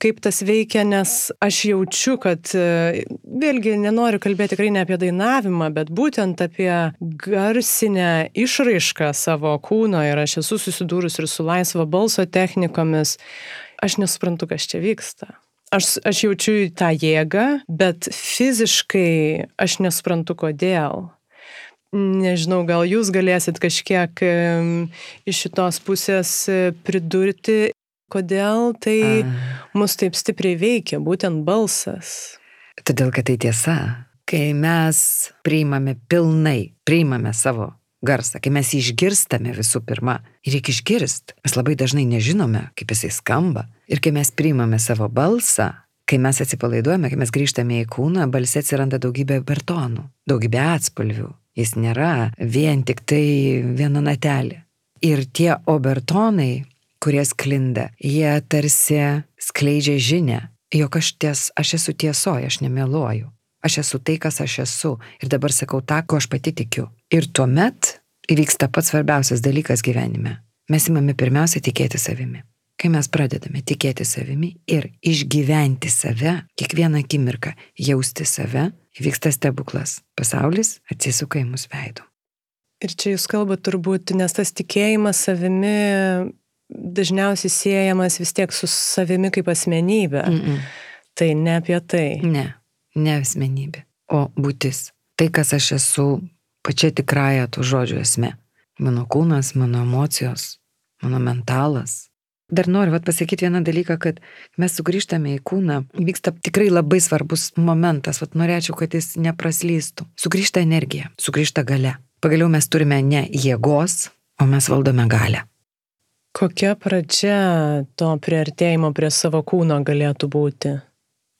kaip tas veikia, nes aš jaučiu, kad e, vėlgi nenoriu kalbėti tikrai ne apie dainavimą, bet būtent apie garsinę išraišką savo kūno ir aš esu susidūrus ir su laisvo balso technikomis. Aš nesuprantu, kas čia vyksta. Aš, aš jaučiu tą jėgą, bet fiziškai aš nesuprantu kodėl. Nežinau, gal jūs galėsit kažkiek iš šitos pusės e, pridurti, kodėl tai A. mus taip stipriai veikia, būtent balsas. Todėl, kad tai tiesa. Kai mes priimame pilnai, priimame savo garsą, kai mes jį išgirstame visų pirma, ir reikia išgirsti, mes labai dažnai nežinome, kaip jisai skamba. Ir kai mes priimame savo balsą, kai mes atsipalaiduojame, kai mes grįžtame į kūną, balse atsiranda daugybė bertonų, daugybė atspalvių. Jis nėra vien tik tai viena natelė. Ir tie obertonai, kurie sklinda, jie tarsi skleidžia žinę, jog aš, ties, aš esu tiesoje, aš nemeluoju. Aš esu tai, kas aš esu. Ir dabar sakau tą, ko aš pati tikiu. Ir tuomet įvyksta pats svarbiausias dalykas gyvenime. Mes imame pirmiausia tikėti savimi. Kai mes pradedame tikėti savimi ir išgyventi save, kiekvieną akimirką jausti save, įvyksta stebuklas. Pasaulis atsisuka į mūsų veidų. Ir čia jūs kalbate turbūt, nes tas tikėjimas savimi dažniausiai siejamas vis tiek su savimi kaip asmenybė. Mm -mm. Tai ne apie tai. Ne, ne asmenybė, o būtis. Tai, kas aš esu pačia tikrąją tų žodžių esmė. Mano kūnas, mano emocijos, mano mentalas. Dar noriu vat, pasakyti vieną dalyką, kad mes sugrįžtame į kūną, vyksta tikrai labai svarbus momentas, vat, norėčiau, kad jis nepraslystų. Sugrįžta energija, sugrįžta gale. Pagaliau mes turime ne jėgos, o mes valdome galę. Kokia pradžia to priartėjimo prie savo kūno galėtų būti?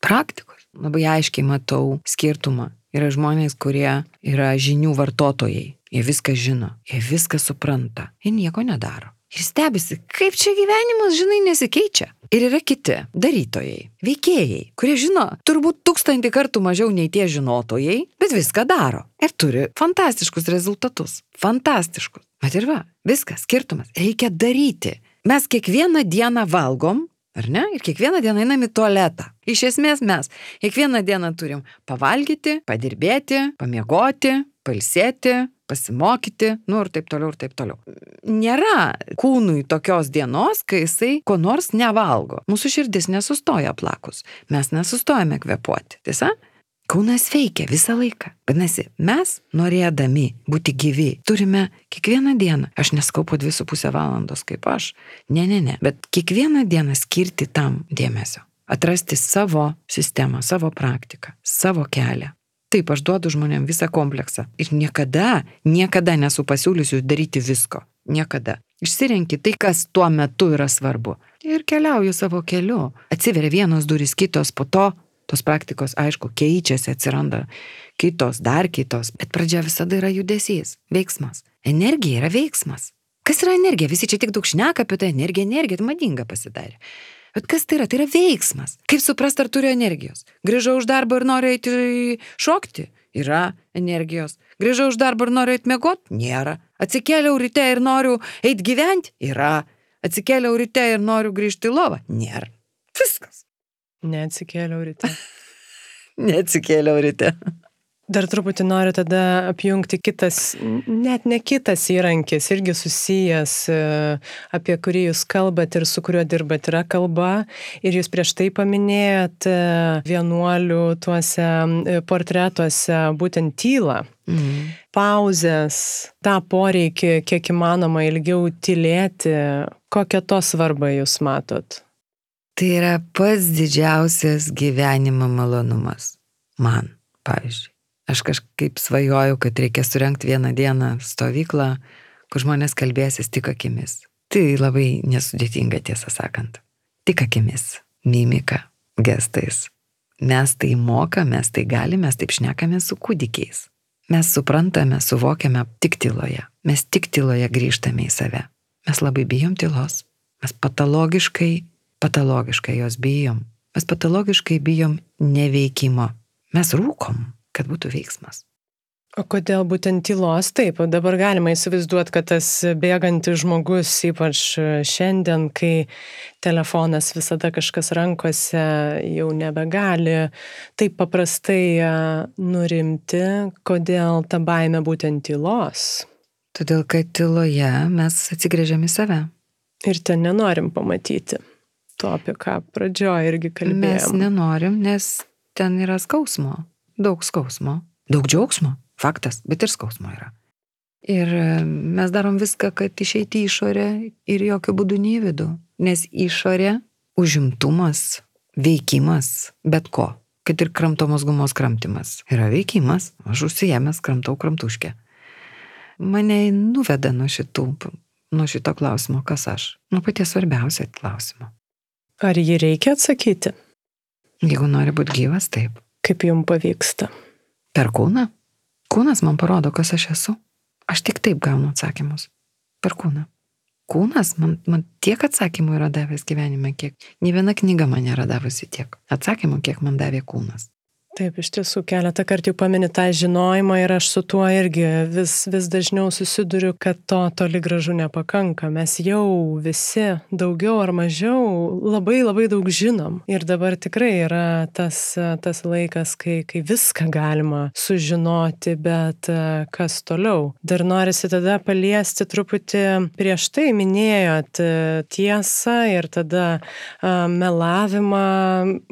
Praktikos. Labai aiškiai matau skirtumą Yra žmonės, kurie yra žinių vartotojai. Jie viską žino, jie viską supranta, jie nieko nedaro. Ir stebisi, kaip čia gyvenimas, žinai, nesikeičia. Ir yra kiti darytojai, veikėjai, kurie žino turbūt tūkstantį kartų mažiau nei tie žinotojai, bet viską daro. Ir turi fantastiškus rezultatus. Fantastiškus. Bet ir va, viskas, skirtumas. Reikia daryti. Mes kiekvieną dieną valgom, Ar ne? Ir kiekvieną dieną einam į tualetą. Iš esmės mes kiekvieną dieną turim pavalgyti, padirbėti, pamiegoti, palsėti, pasimokyti, nu ir taip toliau, ir taip toliau. Nėra kūnui tokios dienos, kai jisai ko nors nevalgo. Mūsų širdis nesustoja plakus, mes nesustojame kvepuoti. Tiesa? Kaunas veikia visą laiką. Vadinasi, mes, norėdami būti gyvi, turime kiekvieną dieną, aš neskau po 2,5 valandos kaip aš, ne, ne, ne, bet kiekvieną dieną skirti tam dėmesio. Atrasti savo sistemą, savo praktiką, savo kelią. Taip, aš duodu žmonėm visą kompleksą. Ir niekada, niekada nesu pasiūlysiu daryti visko. Niekada. Išsirenki tai, kas tuo metu yra svarbu. Ir keliauju savo keliu. Atsiveria vienos durys, kitos, po to tos praktikos, aišku, keičiasi, atsiranda kitos, dar kitos, bet pradžia visada yra judesys, veiksmas. Energija yra veiksmas. Kas yra energija? Visi čia tik daug šneka apie tą energiją, energija, tai madinga pasidarė. Bet kas tai yra? Tai yra veiksmas. Kaip suprasti, ar turiu energijos? Grįžau už darbą ir noriu eiti šokti? Yra energijos. Grįžau už darbą ir noriu eiti mėgoti? Nėra. Atsikėliau ryte ir noriu eiti gyventi? Yra. Atsikėliau ryte ir noriu grįžti į lovą? Nėra. Viskas. Neatsikėliau ryte. Neatsikėliau ryte. Dar truputį noriu tada apjungti kitas, net ne kitas įrankis, irgi susijęs, e, apie kurį jūs kalbat ir su kuriuo dirbat, yra kalba. Ir jūs prieš tai paminėjot e, vienuolių tuose e, portretuose būtent tylą. Mm. Pauzės, tą poreikį, kiek įmanoma ilgiau tylėti, kokią to svarbą jūs matot? Tai yra pats didžiausias gyvenimo malonumas. Man, pavyzdžiui. Aš kažkaip svajoju, kad reikia surenkti vieną dieną stovyklą, kur žmonės kalbėsis tik akimis. Tai labai nesudėtinga, tiesą sakant. Tik akimis, mimika, gestais. Mes tai mokame, mes tai galime, mes taip šnekame su kūdikiais. Mes suprantame, suvokiame tik tyloje. Mes tik tyloje grįžtame į save. Mes labai bijom tylos. Mes patologiškai, patologiškai jos bijom. Mes patologiškai bijom neveikimo. Mes rūkom kad būtų veiksmas. O kodėl būtent tylos? Taip, dabar galima įsivaizduoti, kad tas bėgantis žmogus, ypač šiandien, kai telefonas visada kažkas rankose, jau nebegali taip paprastai e, nurimti, kodėl ta baime būtent tylos? Todėl, kad tyloje mes atsigrėžiam į save. Ir ten nenorim pamatyti to, apie ką pradžioje irgi kalbėjome. Mes nenorim, nes ten yra skausmo daug skausmo, daug džiaugsmo, faktas, bet ir skausmo yra. Ir e, mes darom viską, kad išeiti išorę ir jokių būdų ne į vidų. Nes išorė, užimtumas, veikimas, bet ko, kad ir kramtomos gumos kramtimas, yra veikimas, aš užsijėmęs kramtau kramtuškę. Mane nuveda nuo šitų, nuo šito klausimo, kas aš, nuo paties svarbiausio klausimo. Ar jį reikia atsakyti? Jeigu nori būti gyvas, taip. Kaip jums pavyksta? Per kūną. Kūnas man parodo, kas aš esu. Aš tik taip gaunu atsakymus. Per kūną. Kūnas man, man tiek atsakymų yra davęs gyvenime, kiek. Ne viena knyga man nėra davusi tiek atsakymų, kiek man davė kūnas. Taip, iš tiesų keletą kartų jau paminė tą žinojimą ir aš su tuo irgi vis, vis dažniau susiduriu, kad to toli gražu nepakanka. Mes jau visi daugiau ar mažiau labai labai daug žinom. Ir dabar tikrai yra tas, tas laikas, kai, kai viską galima sužinoti, bet kas toliau. Dar norisi tada paliesti truputį prieš tai minėjot tiesą ir tada melavimą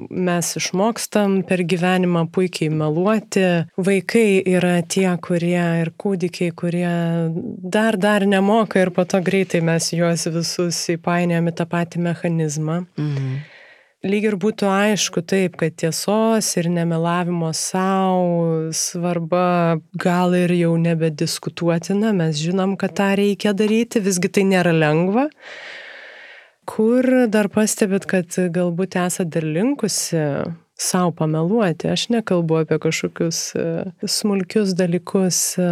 mes išmokstam per gyvenimą galima puikiai meluoti. Vaikai yra tie, kurie ir kūdikiai, kurie dar dar nemoka ir po to greitai mes juos visus įpainėjame tą patį mechanizmą. Mhm. Lyg ir būtų aišku taip, kad tiesos ir nemelavimo savo svarba gal ir jau nebediskutuotina, mes žinom, kad tą reikia daryti, visgi tai nėra lengva. Kur dar pastebit, kad galbūt esate dar linkusi savo pameluoti. Aš nekalbu apie kažkokius e, smulkius dalykus e,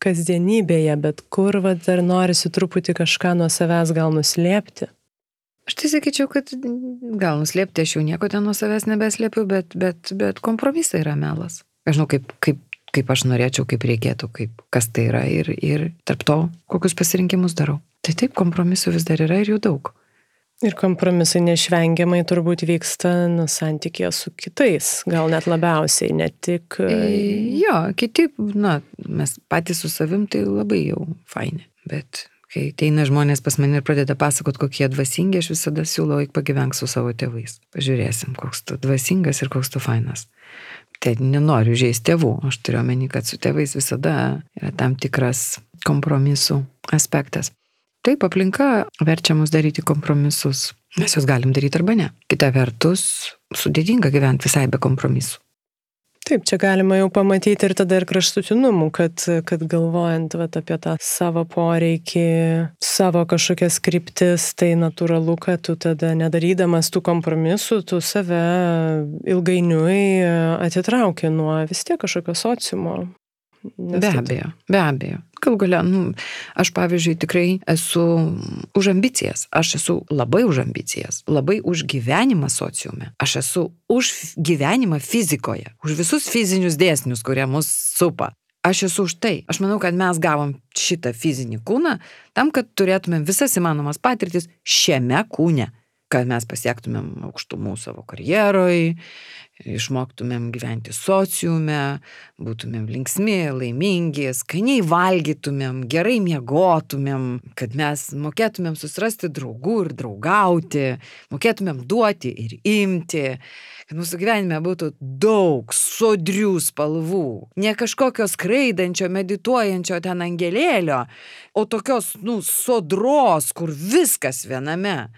kasdienybėje, bet kur va, dar norisi truputį kažką nuo savęs gal nuslėpti. Aš tai sakyčiau, kad gal nuslėpti aš jau nieko ten nuo savęs nebeslėpiu, bet, bet, bet kompromisai yra melas. Aš žinau, kaip, kaip, kaip aš norėčiau, kaip reikėtų, kaip, kas tai yra ir, ir tarp to, kokius pasirinkimus darau. Tai taip, kompromisų vis dar yra ir jų daug. Ir kompromisai neišvengiamai turbūt vyksta nu, santykėje su kitais, gal net labiausiai, ne tik. E, jo, kiti, na, mes patys su savim tai labai jau faini, bet kai ateina žmonės pas mane ir pradeda pasakot, kokie dvasingi, aš visada siūlau eik pagyvenk su savo tėvais. Pažiūrėsim, koks tu dvasingas ir koks tu fainas. Tai nenoriu žaisti tėvų, aš turiu omeny, kad su tėvais visada yra tam tikras kompromisų aspektas. Taip, aplinka verčia mus daryti kompromisus. Mes juos galim daryti arba ne. Kita vertus, sudėtinga gyventi visai be kompromisų. Taip, čia galima jau pamatyti ir tada ir kraštutinumų, kad, kad galvojant vat, apie tą savo poreikį, savo kažkokias kryptis, tai natūralu, kad tu tada nedarydamas tų kompromisų, tu save ilgainiui atitrauki nuo vis tiek kažkokio sociumo. Be abejo, be abejo. Gal galia, nu, aš pavyzdžiui tikrai esu už ambicijas, aš esu labai už ambicijas, labai už gyvenimą sociume, aš esu už gyvenimą fizikoje, už visus fizinius dėsnius, kurie mus supa. Aš esu už tai. Aš manau, kad mes gavom šitą fizinį kūną tam, kad turėtumėm visas įmanomas patirtis šiame kūne. Kad mes pasiektumėm aukštumų savo karjeroj, išmoktumėm gyventi sociume, būtumėm linksmi, laimingi, skaniai valgytumėm, gerai miegotumėm, kad mes mokėtumėm susirasti draugų ir draugauti, mokėtumėm duoti ir imti, kad mūsų gyvenime būtų daug sodrių spalvų, ne kažkokio skraidančio, medituojančio ten angelėlio, o tokios, nu, sodros, kur viskas viename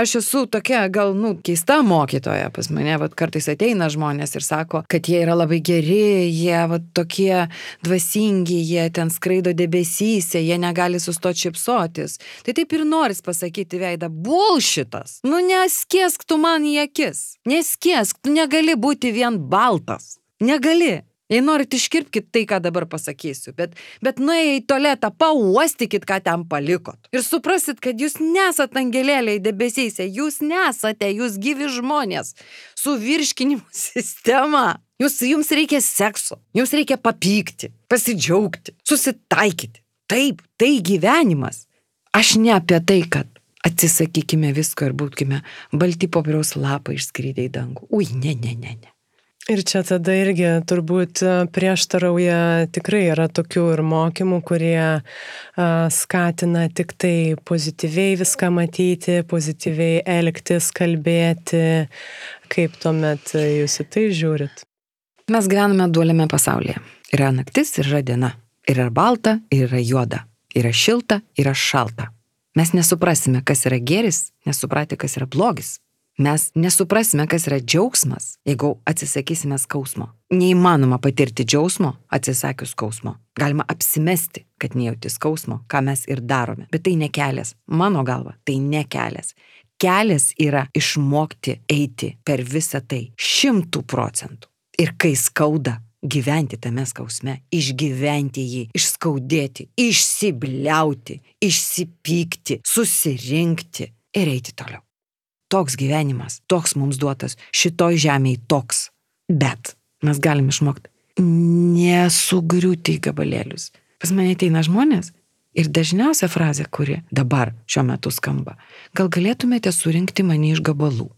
aš esu tokia gal, nu, keista mokytoja pas mane, vad kartais ateina žmonės ir sako, kad jie yra labai geri, jie vad tokie dvasingi, jie ten skraido debesyse, jie negali sustoti šipsotis. Tai taip ir noris pasakyti veidą, bulšitas. Nu, neskiesk tu man į akis. Neskiesk, tu negali būti vien baltas. Negali. Jei norit, iškirpkite tai, ką dabar pasakysiu, bet, bet nuėję į tualetą, pauostykit, ką ten palikot. Ir suprasit, kad jūs nesat angelėliai debesyse, jūs nesate, jūs gyvi žmonės su virškinimu sistema. Jūs, jums reikia sekso, jums reikia papykti, pasidžiaugti, susitaikyti. Taip, tai gyvenimas. Aš ne apie tai, kad atsisakykime visko ir būkime balti popieriaus lapai išskrydę į dangų. Ui, ne, ne, ne, ne. Ir čia tada irgi turbūt e, prieštarauja tikrai yra tokių ir mokymų, kurie e, skatina tik tai pozityviai viską matyti, pozityviai elgtis, kalbėti. Kaip tuomet jūs į tai žiūrit? Mes gyvename duoliame pasaulyje. Yra naktis ir yra diena. Yra balta, ir yra juoda. Yra šilta, yra šalta. Mes nesuprasime, kas yra geris, nesupratę, kas yra blogis. Mes nesuprasime, kas yra džiaugsmas, jeigu atsisakysime skausmo. Neįmanoma patirti džiaugsmo atsisakius skausmo. Galima apsimesti, kad nejauti skausmo, ką mes ir darome. Bet tai nekelias. Mano galva, tai nekelias. Kelias yra išmokti eiti per visą tai šimtų procentų. Ir kai skauda, gyventi tame skausme, išgyventi jį, išskaudėti, išsibliauti, išsipykti, susirinkti ir eiti toliau toks gyvenimas, toks mums duotas, šitoj žemėje toks. Bet mes galim išmokti nesugriūti į gabalėlius. Pas mane ateina žmonės ir dažniausia frazė, kuri dabar šiuo metu skamba, gal galėtumėte surinkti mane iš gabalų.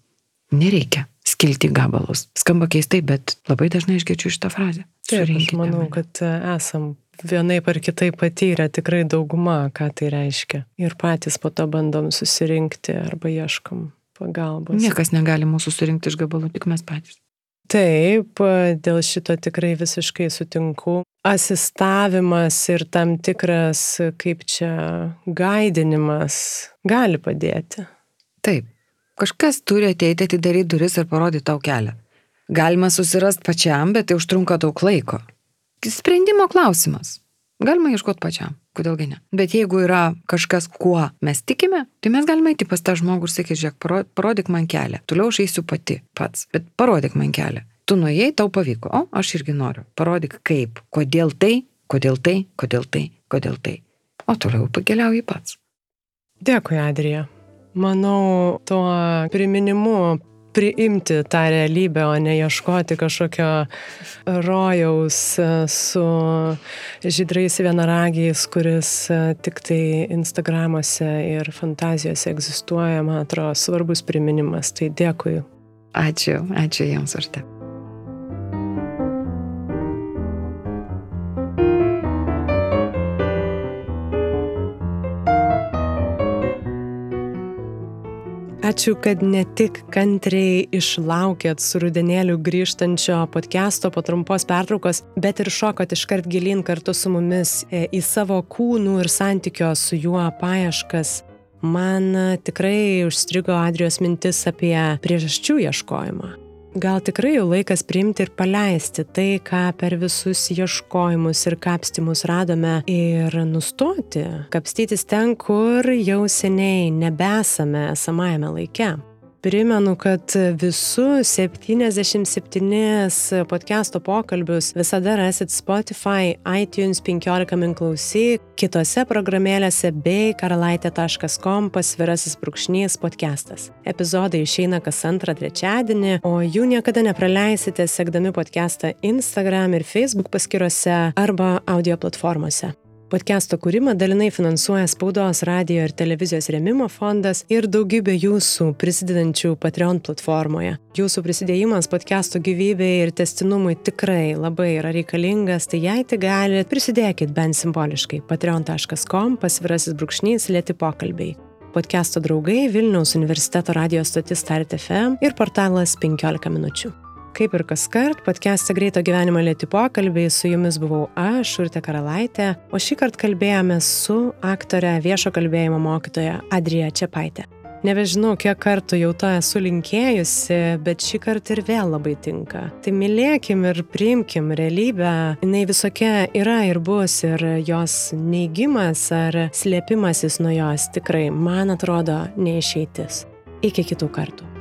Nereikia skilti gabalus. Skamba keistai, bet labai dažnai išgirčiu šitą frazę. Taip, aš manau, mane. kad e, esam vienaip ar kitaip patyrę tikrai dauguma, ką tai reiškia. Ir patys po to bandom susirinkti arba ieškom pagalbos. Niekas negali mūsų surinkti iš gabalų, tik mes patys. Taip, dėl šito tikrai visiškai sutinku. Asistavimas ir tam tikras, kaip čia, gaidinimas gali padėti. Taip, kažkas turi ateiti, atidaryti duris ir parodyti tau kelią. Galima susirasti pačiam, bet tai užtrunka daug laiko. Sprendimo klausimas. Galima ieškoti pačiam. Kodėlgi ne? Bet jeigu yra kažkas, kuo mes tikime, tai mes galime eiti pas tą žmogų ir sakyti, žiūrėk, parodyk man kelią. Toliau aš eisiu pati pats, bet parodyk man kelią. Tu nuėjai, tau pavyko, o aš irgi noriu. Parodyk kaip, kodėl tai, kodėl tai, kodėl tai, kodėl tai. O toliau pakeliauji pats. Dėkui, Adrija. Manau, tuo priminimu priimti tą realybę, o ne ieškoti kažkokio rojaus e, su žydrais vienaragiais, kuris e, tik tai Instagramuose ir fantazijose egzistuoja, man atrodo, svarbus priminimas. Tai dėkui. Ačiū, ačiū Jums už tai. Ačiū, kad ne tik kantriai išlaukėt su rudenėliu grįžtančio podcast'o po trumpos pertraukos, bet ir šokot iškart gilin kartu su mumis e, į savo kūnų ir santykio su juo paieškas. Man tikrai užstrigo Adrijos mintis apie priežasčių ieškojimą. Gal tikrai jau laikas priimti ir paleisti tai, ką per visus ieškojimus ir kapstimus radome ir nustoti, kapstytis ten, kur jau seniai nebesame esamajame laike. Primenu, kad visus 77 podcast'o pokalbius visada rasit Spotify, iTunes 15 min klausyk, kitose programėlėse bei karalaitė.com pasvirasis brūkšnys podcastas. Epizodai išeina kas antrą trečiadienį, o jų niekada nepraleisite sekdami podcastą Instagram ir Facebook paskyrose arba audio platformose. Podcast'o kūrimą dalinai finansuoja spaudos, radio ir televizijos remimo fondas ir daugybė jūsų prisidedančių Patreon platformoje. Jūsų prisidėjimas podcast'o gyvybei ir testinumui tikrai labai yra reikalingas, tai jei tik galite, prisidėkit bent simboliškai patreon.com pasvirasis brūkšnys lėti pokalbiai. Podcast'o draugai Vilniaus universiteto radio stotis Start FM ir portalas 15 minučių. Kaip ir kas kart, podcast'e Greito gyvenimo lėti pokalbiai su jumis buvau aš, Urte Karalaitė, o šį kartą kalbėjome su aktore viešo kalbėjimo mokytoja Adrija Čiapaitė. Nebežinau, kiek kartų jau to esu linkėjusi, bet šį kartą ir vėl labai tinka. Tai mylėkim ir priimkim realybę. Jis visokia yra ir bus, ir jos neigimas ar slėpimasis nuo jos tikrai, man atrodo, neišeitis. Iki kitų kartų.